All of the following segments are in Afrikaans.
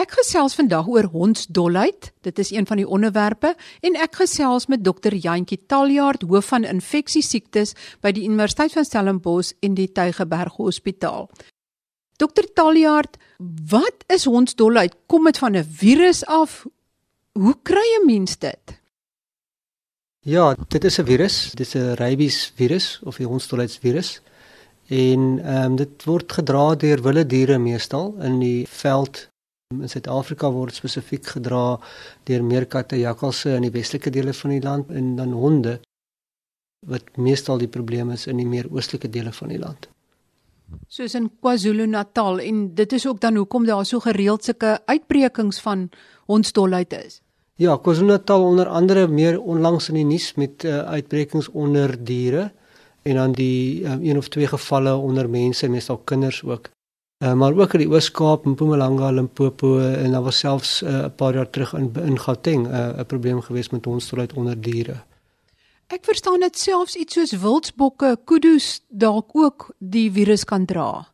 Ek gesels vandag oor hondsdolheid. Dit is een van die onderwerpe en ek gesels met dokter Jantjie Taljaard, hoof van infeksiesiektes by die Universiteit van Stellenbosch en die Tygerberg Hospitaal. Dokter Taljaard, wat is hondsdolheid? Kom dit van 'n virus af? Hoe kry 'n mens dit? Ja, dit is 'n virus. Dit is 'n rabies virus of die hondsdolheidsvirus. En ehm um, dit word gedra deur wilde diere meestal in die veld In Suid-Afrika word spesifiek gedra deur meerkatte, jakkalse in die westelike dele van die land en dan honde wat meestal die probleem is in die meer oostelike dele van die land. Soos in KwaZulu-Natal en dit is ook dan hoekom daar so gereeld sulke uitbrekings van hondsdolheid is. Ja, KwaZulu-Natal onder andere meer onlangs in die nuus met uh, uitbrekings onder diere en dan die uh, een of twee gevalle onder mense, meestal kinders ook. Uh, maar ook in die Oos-Kaap, Mpumalanga, Limpopo en daar was selfs eh, 'n uh, paar jaar terug in in Gauteng eh, 'n uh, probleem gewees met hondsdolheid onder diere. Ek verstaan dit selfs iets soos wildsbokke, kudu's dalk ook die virus kan dra.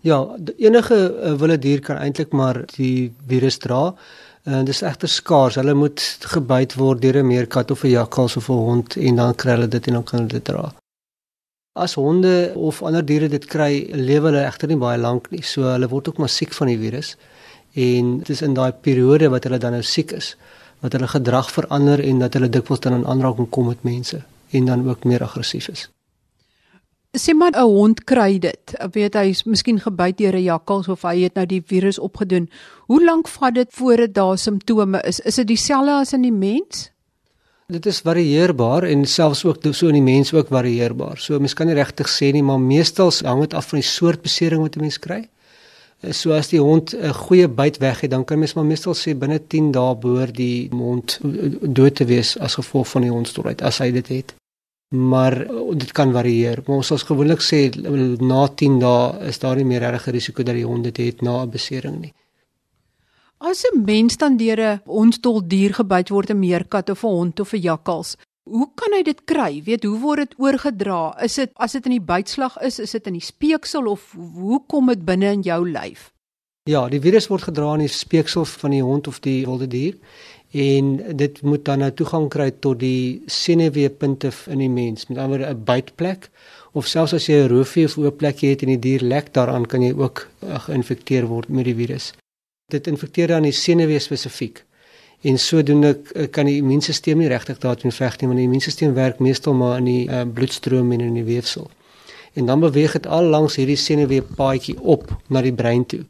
Ja, enige uh, wilde dier kan eintlik maar die virus dra. En uh, dis egter skaars. Hulle moet gebyt word deur 'n meerkat of 'n jakkals of 'n hond en dan kry hulle dit en dan kan hulle dit dra. As honde of ander diere dit kry, lewe hulle egter nie baie lank nie. So hulle word ook maar siek van die virus. En dit is in daai periode wat hulle dan nou siek is, wat hulle gedrag verander en dat hulle dikwels dan in aanraking kom met mense en dan ook meer aggressief is. Sê maar 'n hond kry dit. Ek weet hy is miskien gebyt deur 'n jakkals of hy het nou die virus opgedoen. Hoe lank vat dit voor dit daar simptome is? Is dit dieselfde as in die mens? Dit is varieerbaar en selfs ook so in die mens ook varieerbaar. So mens kan nie regtig sê nie, maar meestal hang dit af van die soort besering wat 'n mens kry. Eh, so as die hond 'n goeie byt weg het, dan kan mens maar meestal sê binne 10 dae behoort die hond dood te wees as gevolg van die hondsdolheid as hy dit het. Maar eh, dit kan varieer. Maar ons sal gewoonlik sê na 10 dae is daar nie meer regtig risiko dat die hond dit het na 'n besering nie. As 'n mens dan deur 'n hondsdol dier gebyt word, 'n meerkat of 'n hond of 'n jakkals, hoe kan hy dit kry? Weet, hoe word dit oorgedra? Is dit as dit in die bytslag is, is dit in die speeksel of hoe kom dit binne in jou lyf? Ja, die virus word gedra in die speeksel van die hond of die wilde dier en dit moet dan nou toegang kry tot die senuweepunte in die mens, met ander 'n bytplek of selfs as jy 'n roofie of oop plekjie het en die dier lek daaraan, kan jy ook uh, geïnfekteer word met die virus dit infekteer dan die senuwee spesifiek. En sodoende eh, kan die immuunstelsel nie regtig daarteen veg nie, want die immuunstelsel werk meestal maar in die uh, bloedstroom en in die weefsel. En dan beweeg dit al langs hierdie senuwee paadjie op na die brein toe.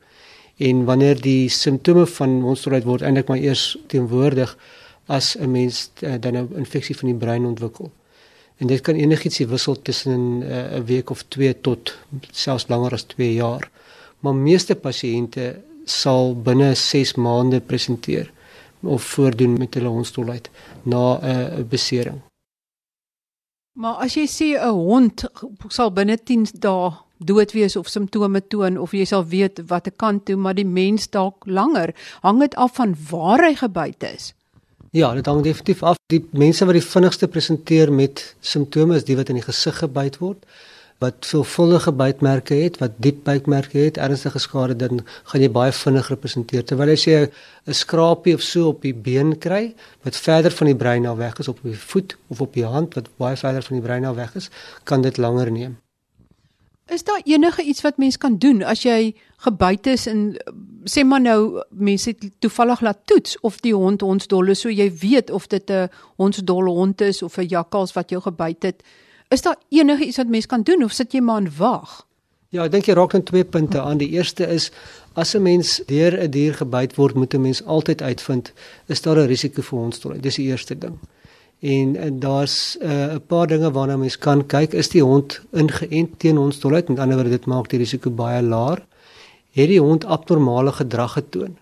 En wanneer die simptome van monsterheid word eintlik maar eers teenwoordig as 'n mens uh, dan 'n infeksie van die brein ontwikkel. En dit kan enigiets wissel tussen 'n uh, week of 2 tot selfs langer as 2 jaar. Maar meeste pasiënte sal binne 6 maande presenteer of voordoen met hulle hondstolheid na 'n uh, besering. Maar as jy sê 'n hond sal binne 10 dae dood wees of simptome toon of jy sal weet wat 'n kant toe, maar die mens dalk langer, hang dit af van waar hy gebyt is. Ja, dit hang definitief af. Die mense wat die vinnigste presenteer met simptome is die wat in die gesig gebyt word wat veelvuldige bytmerke het, wat diep bytmerke het, ernstige skade dan gaan jy baie vinnig representeer. Terwyl jy 'n skrapie of so op die been kry wat verder van die brein af weg is op die voet of op die hand wat baie verder van die brein af weg is, kan dit langer neem. Is daar enige iets wat mens kan doen as jy gebyt is en sê maar nou mense toevallig laat toets of die hond ons dolle so jy weet of dit 'n hondsdolle hond is of 'n jakkals wat jou gebyt het? Is daar enige iets wat mens kan doen of sit jy maar en wag? Ja, ek dink jy raak dan twee punte aan. Die eerste is as 'n mens deur 'n dier gebyt word, moet 'n mens altyd uitvind is daar 'n risiko vir hondsdolheid. Dis die eerste ding. En, en daar's eh, 'n uh, paar dinge waarna mens kan kyk. Is die hond ingeënt teen hondsdolheid? Met ander woorde, dit maak die risiko baie laag. Het die hond abnormale gedrag getoon?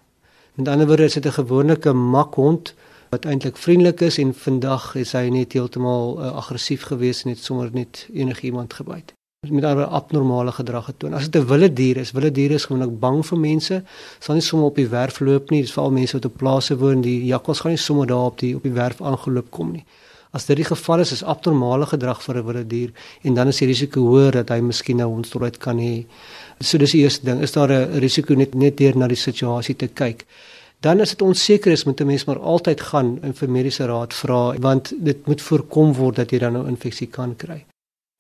Met ander woorde, is dit 'n gewone makhond wat eintlik vriendelik is en vandag is hy net heeltemal uh, aggressief gewees en het sommer net enigiemand gebyt met ander abnormale gedrag getoon. As dit 'n wilde dier is, wilde diere is gewoonlik bang vir mense. Sal nie sommer op die werf loop nie. Dis veral mense wat op plase woon, die jakkals gaan nie sommer daar op die op die werf aangeloop kom nie. As dit die geval is, is abnormale gedrag vir 'n wilde dier en dan is die risiko hoër dat hy miskien nou hondsdolheid kan hê. So dis die eerste ding, is daar 'n risiko net net deur na die situasie te kyk. Dan as dit onseker is, moet 'n mens maar altyd gaan en vir mediese raad vra want dit moet voorkom word dat jy dan nou infeksie kan kry.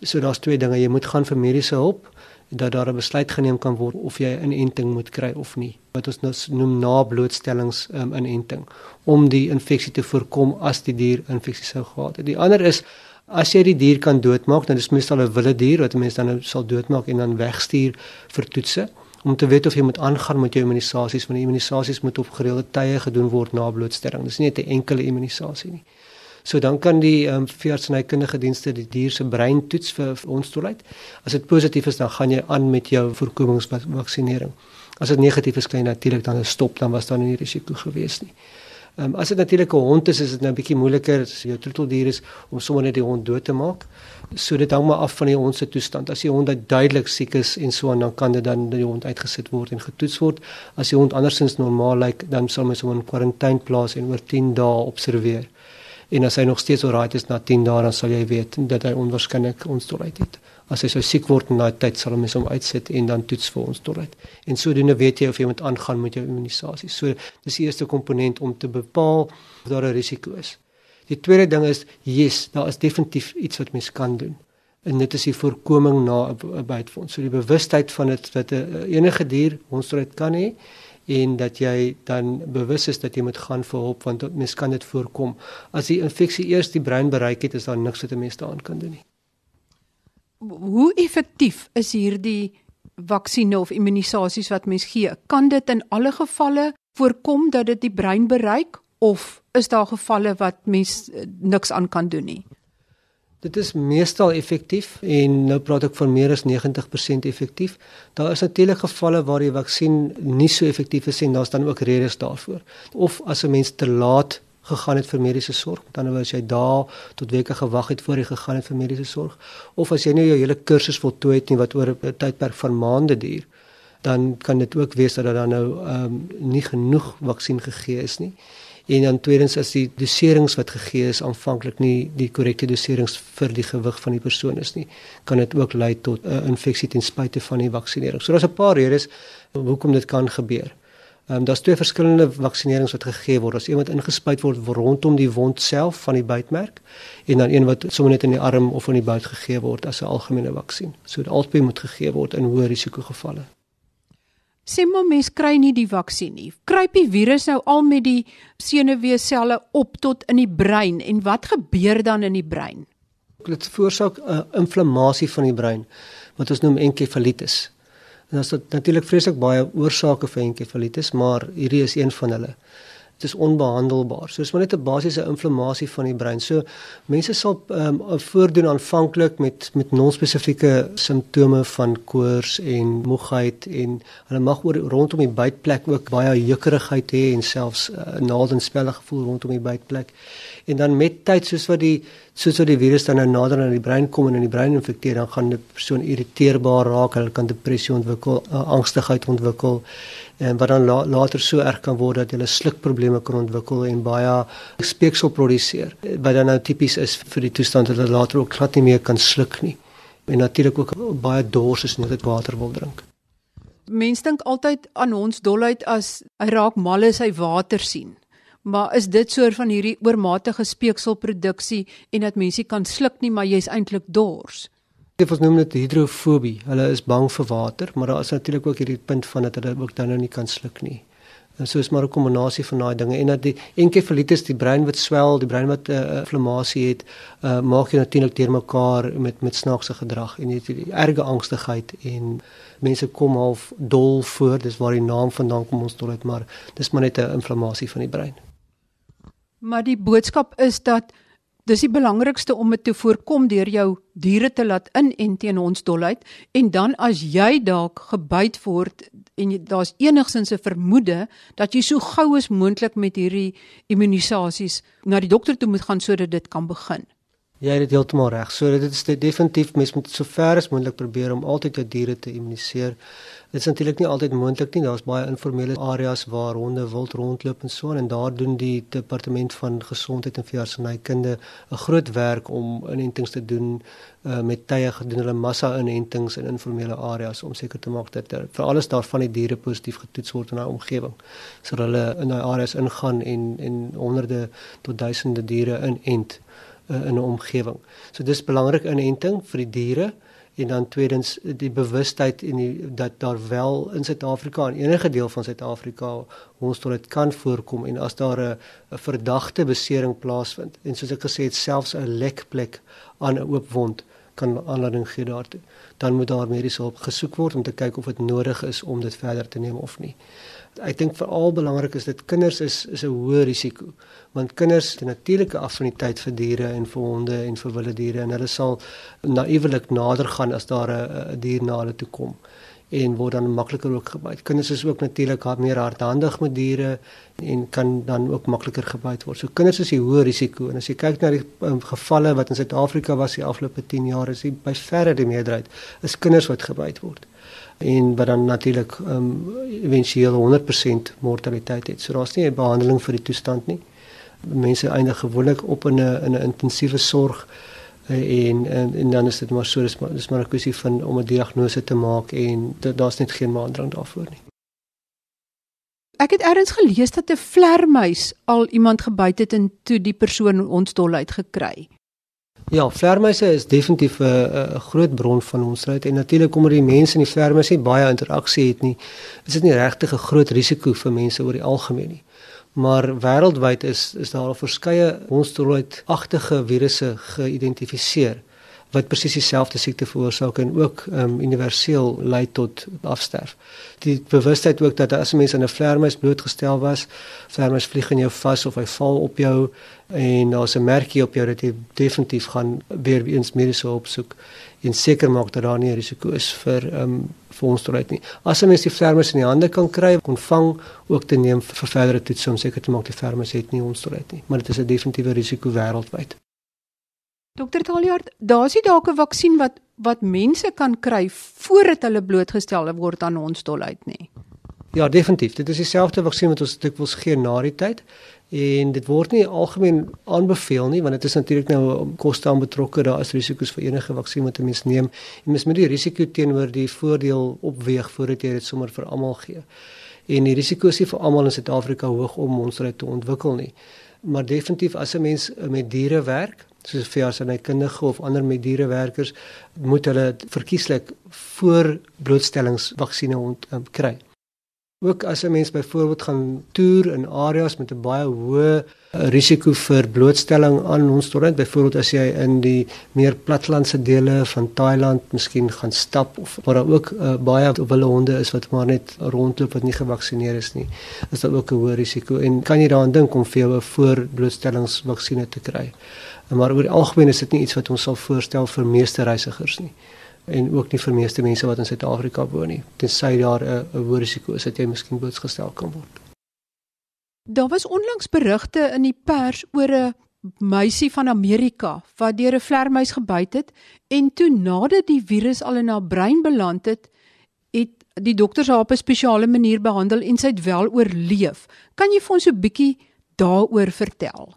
So daar's twee dinge, jy moet gaan vir mediese hulp dat daar 'n besluit geneem kan word of jy 'n inenting moet kry of nie. Wat ons nou noem nablootstellings um, inenting om die infeksie te voorkom as die dier infeksie sou gehad het. Die ander is as jy die dier kan doodmaak, dan is meestal 'n wilde dier wat mense dan nou sal doodmaak en dan wegstuur vir toetse om te weet of jy moet aangaan met jou immunisasies want die immunisasies moet op gereelde tye gedoen word na blootstelling. Dis nie net 'n enkele immunisasie nie. So dan kan die ehm um, veeartsenykundige dienste die dier se brein toets vir, vir ons toelaat. As dit positief is, dan gaan jy aan met jou voorkomingsvaksinering. As dit negatief is, kan jy natuurlik dan stop, dan was daar nie risiko gewees nie. Ehm um, as dit natuurlik 'n hond is, is dit nou 'n bietjie moeiliker as jou troeteldier is om sommer net die hond dood te maak. So dit hang maar af van die hond se toestand. As die hond duidelik siek is en so aan, dan kan dit dan die hond uitgesit word en getoets word. As die hond andersins normaal lyk, like, dan sal mens hom in kwarantyne plaas en oor 10 dae observeer en as hy nog steeds alright is na 10 dae dan sal jy weet dat hy onwaarskynlik ons toelaat het. As hy sou siek word in daai tyd sal ons hom uitsit en dan toets vir ons toelaat. En sodoende weet jy of jy moet aangaan met jou immunisasie. So dis die eerste komponent om te bepaal of daar 'n risiko is. Die tweede ding is yes, daar is definitief iets wat mens kan doen. En dit is die voorkoming na 'n bytfonds. So die bewustheid van dit wat 'n enige dier ons toelaat kan hê en dat jy dan bewus is dat jy moet gaan vir hulp want mens kan dit voorkom. As die infeksie eers die brein bereik het, is daar niks wat 'n mens daaraan kan doen nie. Hoe effektief is hierdie vaksines of immunisasies wat mens gee? Kan dit in alle gevalle voorkom dat dit die brein bereik of is daar gevalle wat mens eh, niks aan kan doen nie? Dit is meestal effektief en nou praat ek van meer as 90% effektief. Daar is natuurlik gevalle waar die vaksin nie so effektief is en daar's dan ook redes daarvoor. Of as 'n mens te laat gegaan het vir mediese sorg, dan wou jy daar tot weke gewag het voor jy gegaan het vir mediese sorg, of as jy nie jou hele kursus voltooi het nie wat oor 'n tydperk van maande duur, dan kan dit ook wees dat daar dan nou ehm um, nie genoeg vaksin gegee is nie en dan tweedens as die doserings wat gegee is aanvanklik nie die korrekte doserings vir die gewig van die persoon is nie, kan dit ook lei tot 'n uh, infeksie ten spyte van die vaksinering. So daar's 'n paar redes hoekom dit kan gebeur. Ehm um, daar's twee verskillende vaksinerings wat gegee word. As iemand ingespuit word rondom die wond self van die bytmerk en dan een wat sommer net in die arm of in die buik gegee word as 'n algemene vaksin. So dit albei moet gegee word in hoë risiko gevalle. Sê maar mens kry nie die vaksin nie. Kruip die virus nou al met die senuweeselle op tot in die brein en wat gebeur dan in die brein? Dit veroorsaak 'n uh, inflammasie van die brein wat ons noem enkefalitis. En is natuurlik vreeslik baie oorsake vir enkefalitis, maar hierdie is een van hulle dit is onbehandelbaar. So dis maar net 'n basiese inflammasie van die brein. So mense sal ehm um, voordoen aanvanklik met met non-spesifieke simptome van koors en moegheid en hulle mag oor rondom die buitplek ook baie jeukerigheid hê en selfs uh, naaldenspelige gevoel rondom die buitplek. En dan met tyd soos wat die soos wat die virus dan nou nader aan die brein kom en in die brein infekteer, dan gaan die persoon irriteerbaar raak, hulle kan depressie ontwikkel, uh, angstigheid ontwikkel en wat dan la, later so erg kan word dat hulle slukprobleme kan ontwikkel en baie speeksel produseer wat dan nou tipies is vir die toestand dat hulle later ook glad nie meer kan sluk nie en natuurlik ook baie dors is net water wil drink. Mense dink altyd aan ons dolheid as hy raak mal as hy water sien. Maar is dit soort van hierdie oormatige speekselproduksie en dat mense kan sluk nie maar jy's eintlik dors? Dit ons noem dit hidrofobie. Hulle is bang vir water, maar daar is natuurlik ook hierdie punt van dat hulle ook dan nou nie kan sluk nie. En so is maar 'n kombinasie van daai dinge en dat die enkefalitis, die brein wat swel, die brein wat 'n uh, inflammasie het, uh, maak jy natuurlik deurmekaar met met snaakse gedrag en jy het die erge angstigheid en mense kom half dol voor, dis waar die naam vandaan kom ons dolheid, maar dis maar net 'n inflammasie van die brein. Maar die boodskap is dat Dis die belangrikste om dit te voorkom deur jou diere te laat inent teen hondsdolheid en dan as jy dalk gebyt word en daar's enigsins 'n vermoede dat jy so gou as moontlik met hierdie immunisasies na die dokter toe moet gaan sodat dit kan begin. Het dit heeltemal reg. So dit is definitief mens moet so ver as moontlik probeer om altyd jou diere te immuniseer. Dit is natuurlik nie altyd moontlik nie. Daar's baie informele areas waar honde wild rondloop en so en daar doen die departement van gesondheid en veeartsenykunde 'n groot werk om inentings te doen uh, met tye gedoen hulle massa inentings in informele areas om seker te maak dat er, vir alles daarvan die diere positief getoets word in daai omgewing. Sodat hulle in daai areas ingaan en en honderde tot duisende diere inent uh, in 'n omgewing. So dis belangrik inenting vir die diere en dan tweedens die bewustheid en die dat daar wel in Suid-Afrika en enige deel van Suid-Afrika ons tot dit kan voorkom en as daar 'n verdagte besering plaasvind en soos ek gesê het selfs 'n lekplek aan 'n oop wond kan aanleiding gee daartoe dan moet daar mediese hulp gesoek word om te kyk of dit nodig is om dit verder te neem of nie ek dink veral belangrik is dit kinders is is 'n hoë risiko want kinders het 'n natuurlike affiniteit vir diere en vir honde en vir wilde diere en hulle sal naïewelik nader gaan as daar 'n dier na hulle toe kom en word dan makliker ook gebyt. Kinders is ook natuurlik meer hardhandig met diere en kan dan ook makliker gebyt word. So kinders is die hoë risiko en as jy kyk na die um, gevalle wat in Suid-Afrika was die afgelope 10 jaar is dit by verre die meerderheid is kinders wat gebyt word en wat dan natuurlik um, ehm, eventueel 100% mortaliteit het. So daar's nie 'n behandeling vir die toestand nie mense eindig gewoonlik op in 'n in 'n intensiewe sorg eh, en, en en dan is dit maar so dis maar dis maar 'n kwessie van om 'n diagnose te maak en daar's net geen maandrang daarvoor nie. Ek het eers gelees dat 'n vlermuis al iemand gebyt het en toe die persoon ons dolheid gekry. Ja, vlermuise is definitief 'n groot bron van onsheid en natuurlik omdat die mense en die vlermuise baie interaksie het nie, is dit nie regtig 'n groot risiko vir mense oor die algemeen nie. Maar wêreldwyd is is daar al verskeie monsteroid-agtige virusse geïdentifiseer wat presies dieselfde siekte veroorsaak en ook um, universeel lei tot afsterf. Die bewustheid ook dat as 'n mens aan 'n vleermuis blootgestel was, vleermuis vlieg in jou vas of hy val op jou en daar's 'n merkie op jou dat jy definitief gaan weer eens mediese hulp soek en seker maak dat daar nie 'n risiko is vir um, vir ons toeruit nie. As 'n mens die vleermuis in die hande kan kry, kon vang ook te neem vir verdere toets om seker te maak die vleermuis het nie ons toeruit nie, maar dit is 'n definitiewe risiko wêreldwyd. Dokter Taljaard, daar's nie dalk 'n vaksin wat wat mense kan kry voordat hulle blootgestel word aan hondsdolheid nie. Ja, definitief. Dit is dieselfde vaksin wat ons dikwels gee na die tyd en dit word nie algemeen aanbeveel nie want dit is natuurlik nou koste aan betrokke daar is risiko's vir enige vaksin wat 'n mens neem en mens moet die risiko teenoor die voordeel opweeg voordat jy dit sommer vir almal gee. En die risiko is nie vir almal in Suid-Afrika hoog om monstryk te ontwikkel nie. Maar definitief as 'n mens met diere werk, soos veeartsenykundige of ander met dierewerkers moet hulle verkieslik voor blootstellingsvaksines um, kry. Ook as 'n mens byvoorbeeld gaan toer in areas met 'n baie hoë risiko vir blootstelling aan hondsdolheid, byvoorbeeld as jy in die meer platlandse dele van Thailand miskien gaan stap of waar daar ook uh, baie wilde honde is wat maar net rondloop wat nie gevaksinneer is nie, is dit ook 'n hoë risiko en kan jy daaraan dink om vir jou 'n voorblootstellingsvaksinne te kry maar oor die algemeen is dit nie iets wat ons sal voorstel vir meeste reisigers nie en ook nie vir meeste mense wat in Suid-Afrika woon nie tensy daar 'n hoë risiko is dat jy miskien blootgestel kan word. Daar was onlangs berigte in die pers oor 'n meisie van Amerika wat deur 'n vlermuis gebyt het en toe nadat die virus al in haar brein beland het, het die dokters haar op 'n spesiale manier behandel en sy het wel oorleef. Kan jy vir ons so 'n bietjie daaroor vertel?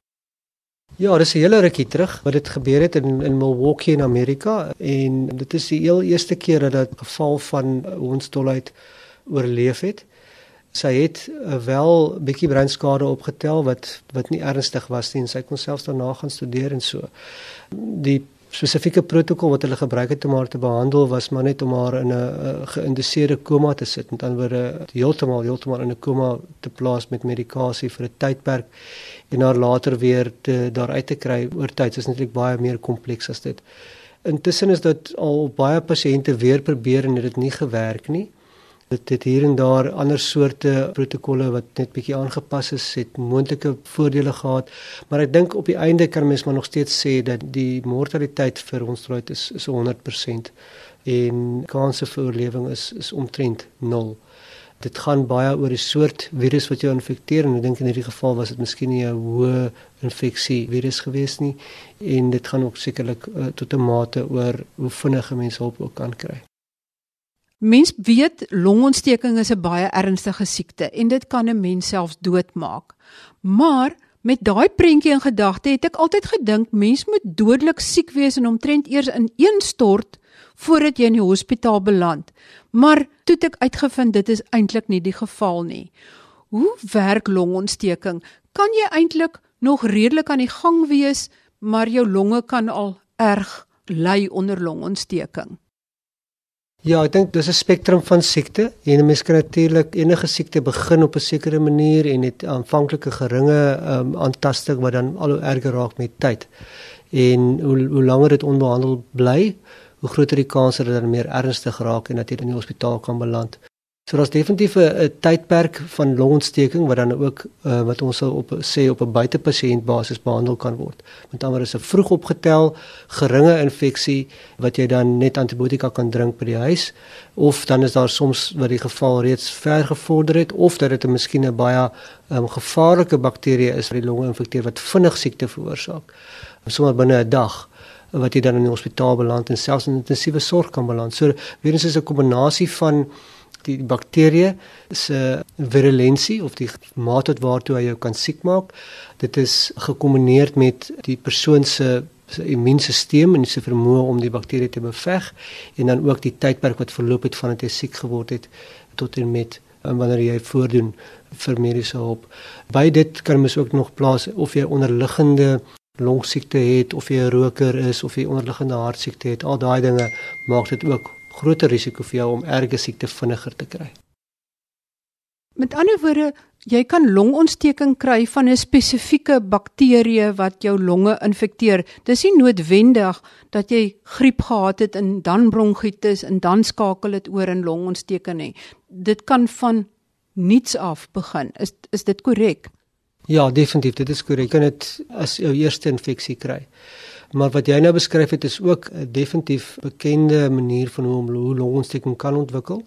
Ja, dis 'n hele rukkie terug wat dit gebeur het in in Milwaukee in Amerika en dit is die heel eerste keer dat 'n geval van hondsdolheid oorleef het. Sy het uh, wel 'n bietjie breinskade opgetel wat wat nie ernstig was nie en sy kon selfs daarna gaan studeer en so. Die spesifieke protokol wat hulle gebruik het om haar te behandel was maar net om haar in 'n geïnduseerde koma te sit met ander woorde heeltemal heeltemal in 'n koma te plaas met medikasie vir 'n tydperk en haar later weer te daaruit te kry oor tyd. Dit is natuurlik baie meer kompleks as dit. Intussen is dit al baie pasiënte weer probeer en dit het nie gewerk nie. Dit het hier en daar ander soorte protokolle wat net bietjie aangepas is, het moontlike voordele gehad, maar ek dink op die einde kan mens maar nog steeds sê dat die mortaliteit vir ons droid is, is 100% en kanse vir oorlewing is is omtrent 0. Dit gaan baie oor die soort virus wat jou infekteer en ek dink in hierdie geval was dit miskien nie 'n hoë infeksie virus gewees nie en dit gaan ook sekerlik uh, tot 'n mate oor hoe vinnig mense hulp ook kan kry. Mens weet longontsteking is 'n baie ernstige siekte en dit kan 'n mens selfs doodmaak. Maar met daai prentjie in gedagte het ek altyd gedink mens moet dodelik siek wees en omtrent eers in een stort voordat jy in die hospitaal beland. Maar toe het ek uitgevind dit is eintlik nie die geval nie. Hoe werk longontsteking? Kan jy eintlik nog redelik aan die gang wees, maar jou longe kan al erg ly onder longontsteking? Ja, ek dink dis 'n spektrum van siekte en 'n mens kan natuurlik enige siekte begin op 'n sekere manier en dit aanvanklike geringe um, aantasting wat dan al hoe erger raak met tyd. En hoe hoe langer dit onbehandel bly, hoe groter die kans dat dit dan meer ernstig raak en dat jy in die hospitaal kan beland. So daar's definitief 'n tydperk van longontsteking wat dan ook uh, wat ons sal op sê op 'n buitepasiënt basis behandel kan word. Met ander woorde is 'n vroeg opgetel geringe infeksie wat jy dan net antibiotika kan drink by die huis of dan is daar soms wat die geval reeds ver gevorder het of dat dit 'n miskien 'n baie um, gevaarlike bakterie is wat die longe infekteer wat vinnig siekte veroorsaak. Sommige binne 'n dag wat jy dan in die hospitaal beland en selfs in intensiewe sorg kan beland. So weer eens is 'n kombinasie van die bakterie se virulensie of die mate tot waartoe hy jou kan siek maak. Dit is gekombineer met die persoon se se immuunstelsel en sy vermoë om die bakterie te beveg en dan ook die tydperk wat verloop het vandat hy siek geword het tot en met wanneer jy voordoen vir mediese hulp. By dit kan mens ook nog plaas of jy onderliggende longsiekte het of jy 'n roker is of jy onderliggende hartsiekte het. Al daai dinge maak dit ook groter risiko vir jou om erge siekte vinniger te kry. Met ander woorde, jy kan longontsteking kry van 'n spesifieke bakterie wat jou longe infekteer. Dis nie noodwendig dat jy griep gehad het en dan bronkietis en dan skakel dit oor in longontsteking nie. Dit kan van niets af begin. Is is dit korrek? Ja, definitief, dit is korrek. Jy kan dit as jou eerste infeksie kry. Maar wat jy nou beskryf het is ook 'n definitief bekende manier van hoe hoe longontsteking kan ontwikkel.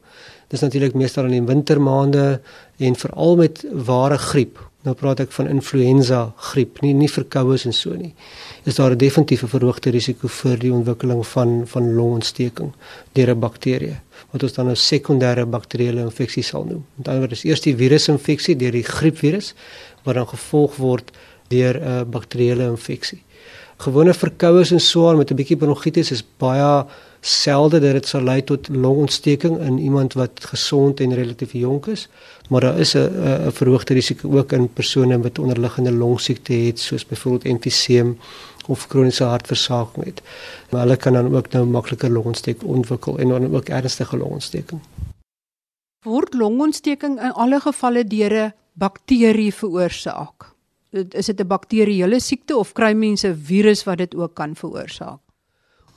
Dis natuurlik meestal in die wintermaande en veral met ware griep. Nou praat ek van influenza griep, nie nie verkoues en so nie. Is daar 'n definitiewe verhoogde risiko vir die ontwikkeling van van longontsteking deur 'n bakterie wat ons dan 'n sekondêre bakterieële infeksie sal noem. Met ander woorde, is eers die virusinfeksie deur die griepvirus wat dan gevolg word deur 'n bakterieële infeksie gewone verkoues en swaar met 'n bietjie bronchitis is baie selde dat dit sal lei tot longontsteking in iemand wat gesond en relatief jonk is, maar daar is 'n 'n verhoogde risiko ook in persone met onderliggende longsiekte het soos byvoorbeeld emfyseem of kroniese hartversaking het. Maar hulle kan dan ook nou makliker longontsteking ontwikkel en dan ook ernstige longontsteking. Word longontsteking in alle gevalle deur 'n bakterie veroorsaak? Is dit 'n bakterieële siekte of kry mense 'n virus wat dit ook kan veroorsaak?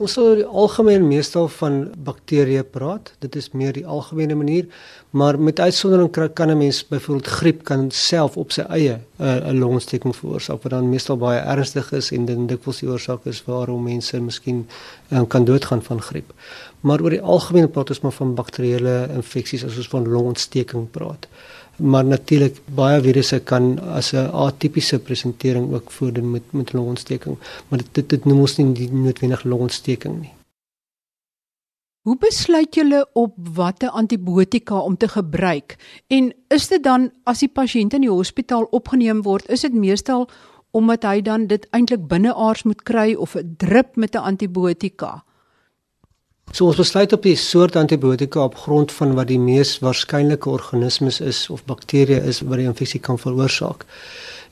Ons sal algemeen meestal van bakterieë praat. Dit is meer die algemene manier, maar met uitsondering kan 'n mens byvoorbeeld griep kan self op sy eie eh, 'n uh, longontsteking veroorsaak wat dan meestal baie ernstig is en dit dikwels die oorsaak is waarom mense miskien um, kan doodgaan van griep. Maar oor die algemeen praat ons maar van bakterieële infeksies as ons van longontsteking praat maar natuurlik baie virusse kan as 'n atipiese presentering ook voordoen met met longontsteking, maar dit dit, dit noem ons nie noodwendig longontsteking nie. Hoe besluit julle op watter antibiotika om te gebruik? En is dit dan as die pasiënt in die hospitaal opgeneem word, is dit meestal omdat hy dan dit eintlik binneaars moet kry of 'n drip met 'n antibiotika? So ons besluit op die soort antibiotika op grond van wat die mees waarskynlike organismes is of bakterieë is wat die infeksie kan veroorsaak.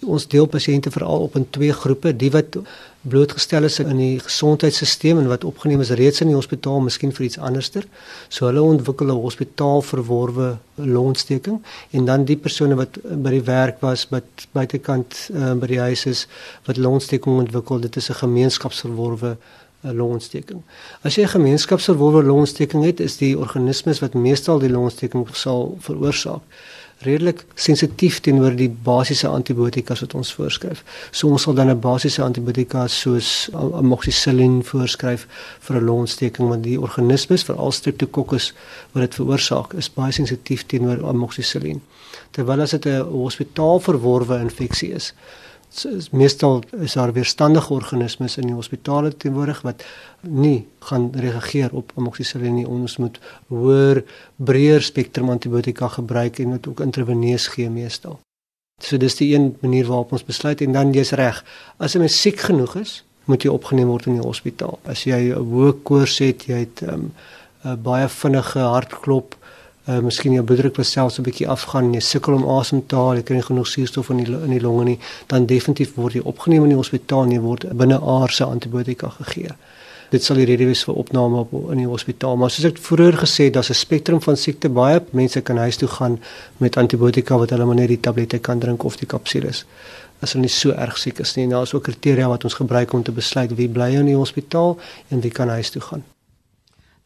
Ons deel pasiënte veral op in twee groepe, die wat blootgestel is in die gesondheidstelsel en wat opgeneem is reeds in die hospitaal, miskien vir iets anderster. So hulle ontwikkel 'n hospitaalverworwe longontsteking en dan die persone wat by die werk was, wat buitekant uh, by die huis is wat longontsteking ontwikkel, dit is 'n gemeenskapsverworwe 'n longontsteking. As jy 'n gemeenskapsverworwe longontsteking het, is die organismes wat meestal die longontsteking sal veroorsaak redelik sensitief teenoor die basiese antibiotika wat ons voorskryf. So ons sal dan 'n basiese antibiotika soos amoxicillin voorskryf vir 'n longontsteking want die organismes, veral Streptococcus wat dit veroorsaak, is baie sensitief teenoor amoxicillin. Terwyl as dit 'n hospitaalverworwe infeksie is, meestal is daar weerstandige organismes in die hospitale teenwoordig wat nie gaan reageer op amoxicillin nie. Ons moet hoër breër spektrum antibiotika gebruik en dit ook intraveneus gee meestal. So dis die een manier waarop ons besluit en dan jy's reg. As 'n mens siek genoeg is, moet jy opgeneem word in die hospitaal. As jy 'n hoë koors het, jy het 'n um, baie vinnige hartklop, uh, miskien jou bloeddruk wat selfs 'n bietjie afgaan, jy sukkel om asem te haal, jy kry nie genoeg suurstof in die in die longe nie, dan definitief word jy opgeneem in die hospitaal en jy word binne aardse antibiotika gegee. Dit sal die rede wees vir opname op in die hospitaal, maar soos ek vroeër gesê het, daar's 'n spektrum van siekte. Baie mense kan huis toe gaan met antibiotika wat hulle maar net die tablette kan drink of die kapsules as hulle nie so erg siek is nie. Daar is ook kriteria wat ons gebruik om te besluit wie bly in die hospitaal en wie kan huis toe gaan.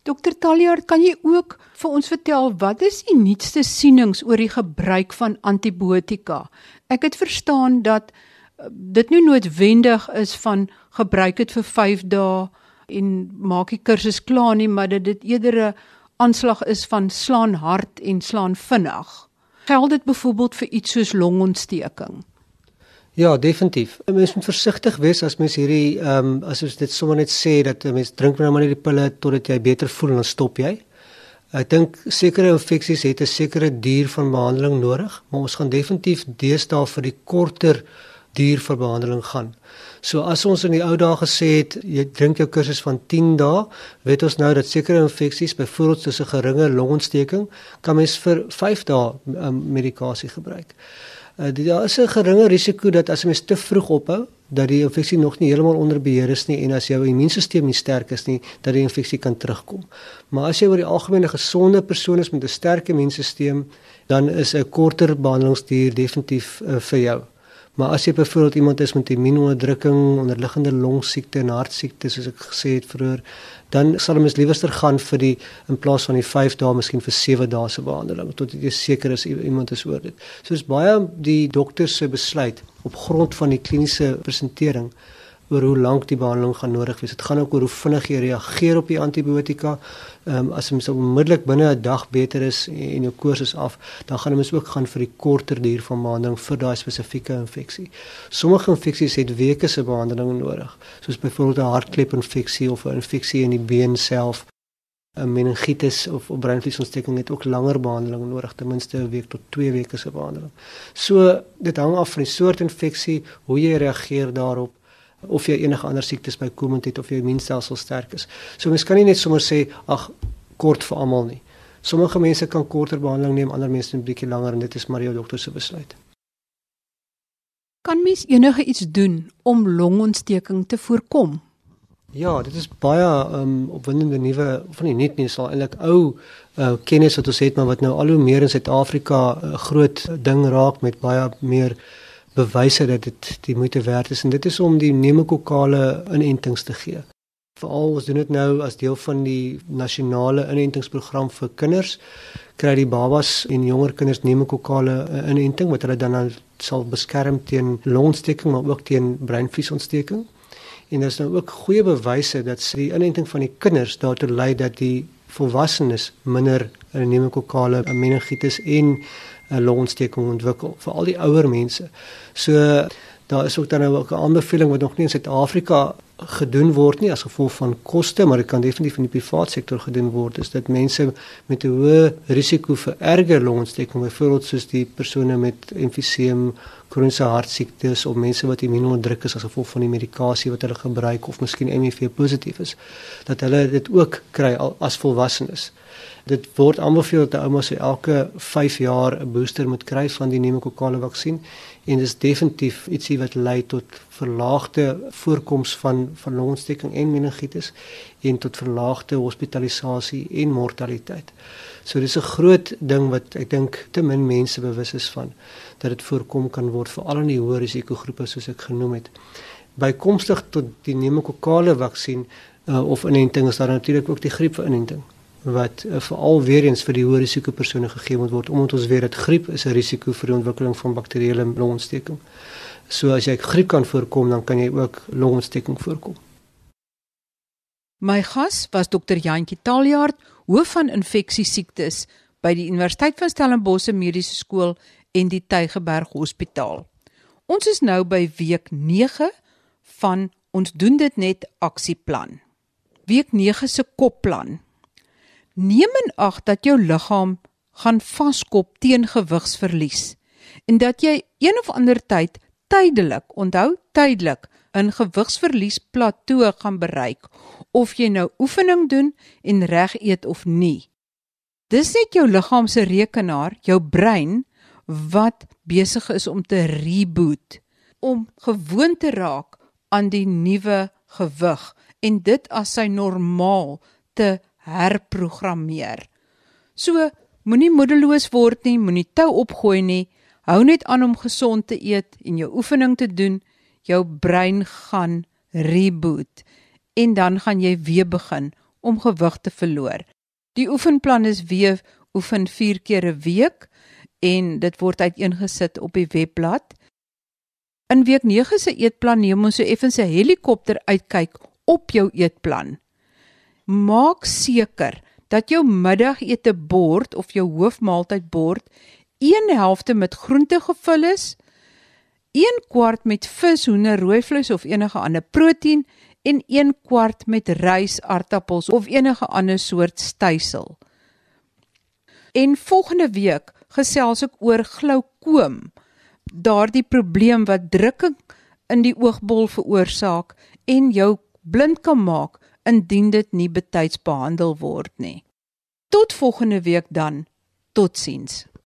Dokter Taljaard, kan jy ook vir ons vertel wat is die nuutste sienings oor die gebruik van antibiotika? Ek het verstaan dat eh, dit nie noodwendig is van gebruik dit vir 5 dae en maak die kursus klaar nie, maar dat dit eerder 'n aanslag is van slaan hard en slaan vinnig. Geld dit byvoorbeeld vir iets soos longontsteking? Ja, definitief. Mens moet versigtig wees as mens hierdie ehm um, as ons dit sommer net sê dat 'n mens drink nou maar net die pille totdat jy beter voel en dan stop jy. Ek dink sekere infeksies het 'n sekere duur van behandeling nodig, maar ons gaan definitief deesdae vir die korter duur vir behandeling gaan. So as ons in die ou dae gesê het jy drink jou kursus van 10 dae, weet ons nou dat sekere infeksies, byvoorbeeld soos 'n geringe longontsteking, kan mens vir 5 dae um, medikasie gebruik. Uh, daar is 'n geringe risiko dat as jy mens te vroeg ophou, dat die infeksie nog nie heeltemal onder beheer is nie en as jou immuunstelsel nie sterk is nie, dat die infeksie kan terugkom. Maar as jy oor die algemeen 'n gesonde persoon is met 'n sterk immuunstelsel, dan is 'n korter behandelingsduur definitief uh, vir jou. Maar as jy byvoorbeeld iemand is met immuunonderdrukking, onderliggende longsiekte en hartsiekte soos ek gesê het vroeër, dan sal mens liewerster gaan vir die in plaas van die 5 dae miskien vir 7 dae se behandeling tot jy seker is iemand is oor dit. So is baie die dokter se besluit op grond van die kliniese presentering oor hoe lank die behandeling gaan nodig wees. Dit gaan ook oor hoe vinnig jy reageer op die antibiotika. Ehm um, as mens onmiddellik binne 'n dag beter is en jou koors is af, dan gaan mens ook gaan vir die korter duur van behandeling vir daai spesifieke infeksie. Sommige infeksies het weke se behandeling nodig, soos byvoorbeeld 'n hartklepinfeksie of 'n infeksie in die been self. 'n meningitis of 'n breinvliesontsteking het ook langer behandeling nodig, ten minste 'n week tot 2 weke se behandeling. So dit hang af van die soort infeksie, hoe jy reageer daarop of jy enige ander siektes bykomend het of jou immuunstelsel sterk is. So mens kan nie net sommer sê ag kort vir almal nie. Sommige mense kan korter behandeling neem, ander mense 'n bietjie langer en dit is maar jou dokter se besluit. Kan mens enige iets doen om longontsteking te voorkom? Ja, dit is baie um opwindende nuwe van die nuut nie sal eintlik ou uh, kennis wat ons het maar wat nou al hoe meer in Suid-Afrika 'n uh, groot ding raak met baie meer bewyse dat dit die moeite werd is en dit is om die pneumokokale inentings te gee. Veral ons doen dit nou as deel van die nasionale inentingsprogram vir kinders kry die babas en jonger kinders pneumokokale uh, inenting wat hulle dan, dan sal beskerm teen longontsteking maar ook teen breinvliesontsteking. En daar is nou ook goeie bewyse dat die inenting van die kinders daartoe lei dat die volwassenes minder pneumokokale meningitis en 'n longontsteking ontwikkel vir al die ouer mense. So daar is ook dan nou ook 'n aanbeveling wat nog nie in Suid-Afrika gedoen word nie as gevolg van koste, maar dit kan definitief in die privaat sektor gedoen word. Is dit mense met 'n hoë risiko vir erger longontsteking, byvoorbeeld soos die persone met emfiseem, kroniese hartsiektes of mense wat immuunonderdruk is as gevolg van die medikasie wat hulle gebruik of miskien HIV positief is, dat hulle dit ook kry as volwassenes. Dit word aanbeveel dat ouma se elke 5 jaar 'n booster moet kry van die pneumokokale vaksin en dit is definitief ietsie wat lei tot verlaagde voorkoms van van longontsteking en meningitis en tot verlaagde hospitalisasie en mortaliteit. So dis 'n groot ding wat ek dink te min mense bewus is van dat dit voorkom kan word veral in die hoë risikogroepe soos ek genoem het. Bykomstig tot die pneumokokale vaksin uh, of inenting is daar natuurlik ook die grieppinenting wat uh, veral weer eens vir die hoë risiko persone gegee moet word omdat ons weet dat griep is 'n risiko vir die ontwikkeling van bakterieële longontsteking. So as jy griep kan voorkom, dan kan jy ook longontsteking voorkom. My gas was dokter Jantjie Taljaard, hoof van infeksiesiektes by die Universiteit van Stellenbosch Mediese Skool en die Tygerberg Hospitaal. Ons is nou by week 9 van ons doen dit net aksieplan. Week 9 se kopplan. Neem in ag dat jou liggaam gaan vaskop teen gewigsverlies en dat jy een of ander tyd tydelik, onthou tydelik, 'n gewigsverlies plateau gaan bereik of jy nou oefening doen en reg eet of nie. Dis net jou liggaam se rekenaar, jou brein wat besig is om te reboot, om gewoon te raak aan die nuwe gewig en dit as sy normaal te herprogrammeer. So moenie moedeloos word nie, moenie tou opgooi nie. Hou net aan om gesond te eet en jou oefening te doen. Jou brein gaan reboot en dan gaan jy weer begin om gewig te verloor. Die oefenplan is weer oefen 4 keer 'n week en dit word uiteengesit op die webblad. In week 9 se eetplan neem ons so effens 'n helikopter uitkyk op jou eetplan. Maak seker dat jou middagete bord of jou hoofmaaltyd bord een helfte met groente gevul is, 1 kwart met vis, hoender, rooi vleis of enige ander proteïen en 1 kwart met rys, aartappels of enige ander soort stysel. En volgende week gesels ek oor glaukoom, daardie probleem wat drukking in die oogbol veroorsaak en jou blind kan maak indien dit nie betyds behandel word nie. Tot volgende week dan. Totsiens.